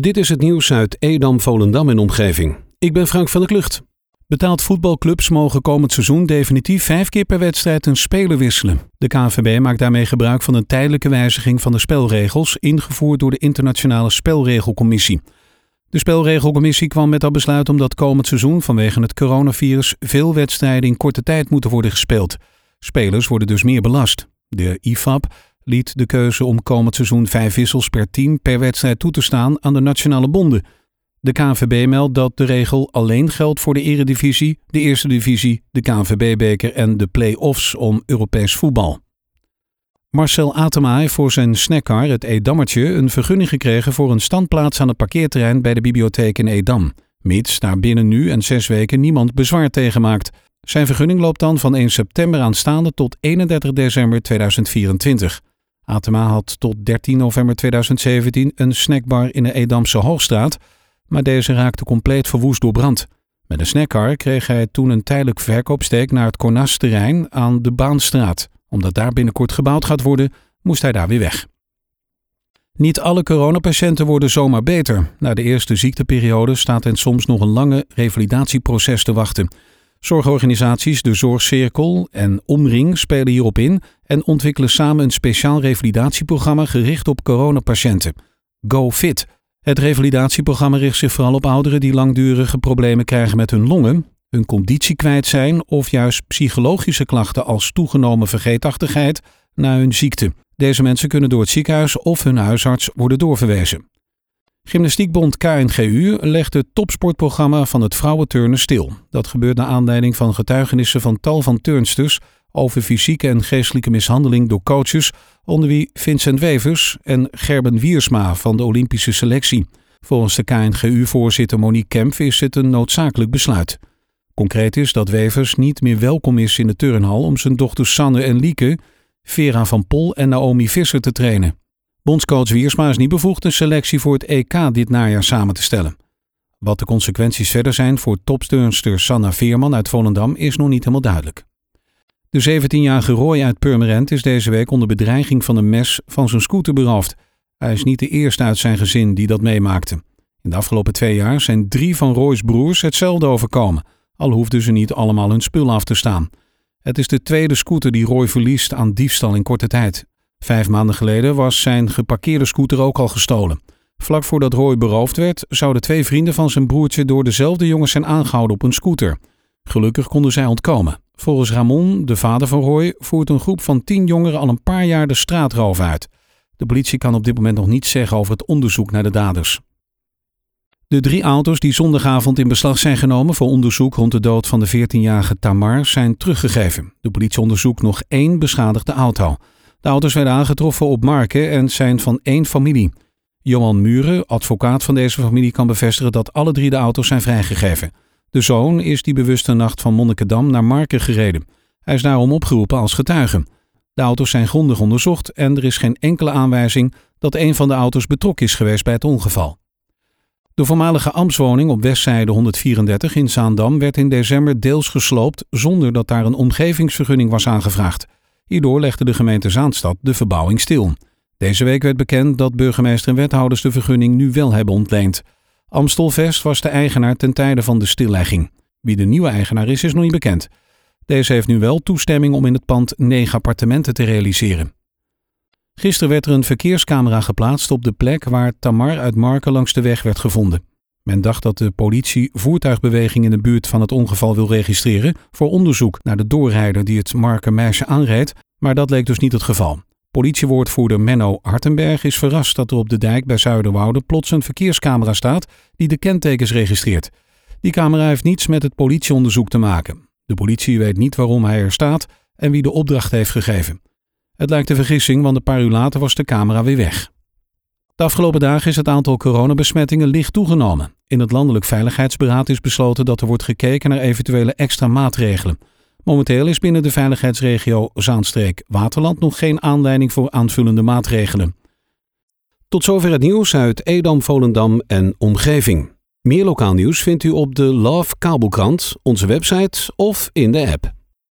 Dit is het nieuws uit Edam, Volendam en omgeving. Ik ben Frank van der Klucht. Betaald voetbalclubs mogen komend seizoen definitief vijf keer per wedstrijd een speler wisselen. De KNVB maakt daarmee gebruik van een tijdelijke wijziging van de spelregels, ingevoerd door de Internationale Spelregelcommissie. De spelregelcommissie kwam met dat besluit omdat komend seizoen vanwege het coronavirus veel wedstrijden in korte tijd moeten worden gespeeld. Spelers worden dus meer belast. De IFAB liet de keuze om komend seizoen vijf wissels per team per wedstrijd toe te staan aan de nationale bonden. De KNVB meldt dat de regel alleen geldt voor de Eredivisie, de Eerste Divisie, de KNVB-beker en de play-offs om Europees voetbal. Marcel Atema heeft voor zijn snackcar, het Edammertje, een vergunning gekregen voor een standplaats aan het parkeerterrein bij de bibliotheek in Edam, mits daar binnen nu en zes weken niemand bezwaar tegen maakt. Zijn vergunning loopt dan van 1 september aanstaande tot 31 december 2024. Atema had tot 13 november 2017 een snackbar in de Edamse Hoogstraat, maar deze raakte compleet verwoest door brand. Met een snackcar kreeg hij toen een tijdelijk verkoopsteek naar het Cornas-terrein aan de Baanstraat. Omdat daar binnenkort gebouwd gaat worden, moest hij daar weer weg. Niet alle coronapatiënten worden zomaar beter. Na de eerste ziekteperiode staat hen soms nog een lange revalidatieproces te wachten. Zorgorganisaties De Zorgcirkel en Omring spelen hierop in en ontwikkelen samen een speciaal revalidatieprogramma gericht op coronapatiënten. GoFit. Het revalidatieprogramma richt zich vooral op ouderen die langdurige problemen krijgen met hun longen, hun conditie kwijt zijn of juist psychologische klachten als toegenomen vergeetachtigheid na hun ziekte. Deze mensen kunnen door het ziekenhuis of hun huisarts worden doorverwezen. Gymnastiekbond KNGU legt het topsportprogramma van het vrouwenturnen stil. Dat gebeurt naar aanleiding van getuigenissen van tal van turnsters over fysieke en geestelijke mishandeling door coaches, onder wie Vincent Wevers en Gerben Wiersma van de Olympische selectie. Volgens de KNGU-voorzitter Monique Kemp is het een noodzakelijk besluit. Concreet is dat Wevers niet meer welkom is in de turnhal om zijn dochters Sanne en Lieke, Vera van Pol en Naomi Visser te trainen. Bondscoach Wiersma is niet bevoegd een selectie voor het EK dit najaar samen te stellen. Wat de consequenties verder zijn voor topsturnster Sanna Veerman uit Volendam is nog niet helemaal duidelijk. De 17-jarige Roy uit Purmerend is deze week onder bedreiging van een mes van zijn scooter beroofd. Hij is niet de eerste uit zijn gezin die dat meemaakte. In de afgelopen twee jaar zijn drie van Roy's broers hetzelfde overkomen, al hoefden ze niet allemaal hun spul af te staan. Het is de tweede scooter die Roy verliest aan diefstal in korte tijd. Vijf maanden geleden was zijn geparkeerde scooter ook al gestolen. Vlak voordat Roy beroofd werd, zouden twee vrienden van zijn broertje door dezelfde jongens zijn aangehouden op een scooter. Gelukkig konden zij ontkomen. Volgens Ramon, de vader van Roy, voert een groep van tien jongeren al een paar jaar de straatroof uit. De politie kan op dit moment nog niets zeggen over het onderzoek naar de daders. De drie auto's die zondagavond in beslag zijn genomen voor onderzoek rond de dood van de 14-jarige Tamar zijn teruggegeven. De politie onderzoekt nog één beschadigde auto. De auto's werden aangetroffen op Marken en zijn van één familie. Johan Muren, advocaat van deze familie, kan bevestigen dat alle drie de auto's zijn vrijgegeven. De zoon is die bewuste nacht van Monnikendam naar Marken gereden. Hij is daarom opgeroepen als getuige. De auto's zijn grondig onderzocht en er is geen enkele aanwijzing dat een van de auto's betrokken is geweest bij het ongeval. De voormalige ambtswoning op Westzijde 134 in Zaandam werd in december deels gesloopt zonder dat daar een omgevingsvergunning was aangevraagd. Hierdoor legde de gemeente Zaanstad de verbouwing stil. Deze week werd bekend dat burgemeester en wethouders de vergunning nu wel hebben ontleend. Amstelvest was de eigenaar ten tijde van de stillegging. Wie de nieuwe eigenaar is, is nog niet bekend. Deze heeft nu wel toestemming om in het pand negen appartementen te realiseren. Gisteren werd er een verkeerscamera geplaatst op de plek waar Tamar uit Marken langs de weg werd gevonden. Men dacht dat de politie voertuigbeweging in de buurt van het ongeval wil registreren voor onderzoek naar de doorrijder die het Marken meisje aanreed, maar dat leek dus niet het geval. Politiewoordvoerder Menno Hartenberg is verrast dat er op de dijk bij Zuiderwoude plots een verkeerscamera staat die de kentekens registreert. Die camera heeft niets met het politieonderzoek te maken. De politie weet niet waarom hij er staat en wie de opdracht heeft gegeven. Het lijkt een vergissing, want een paar uur later was de camera weer weg. De afgelopen dagen is het aantal coronabesmettingen licht toegenomen. In het Landelijk Veiligheidsberaad is besloten dat er wordt gekeken naar eventuele extra maatregelen. Momenteel is binnen de veiligheidsregio Zaanstreek-Waterland nog geen aanleiding voor aanvullende maatregelen. Tot zover het nieuws uit Edam, Volendam en omgeving. Meer lokaal nieuws vindt u op de Love Kabelkrant, onze website of in de app.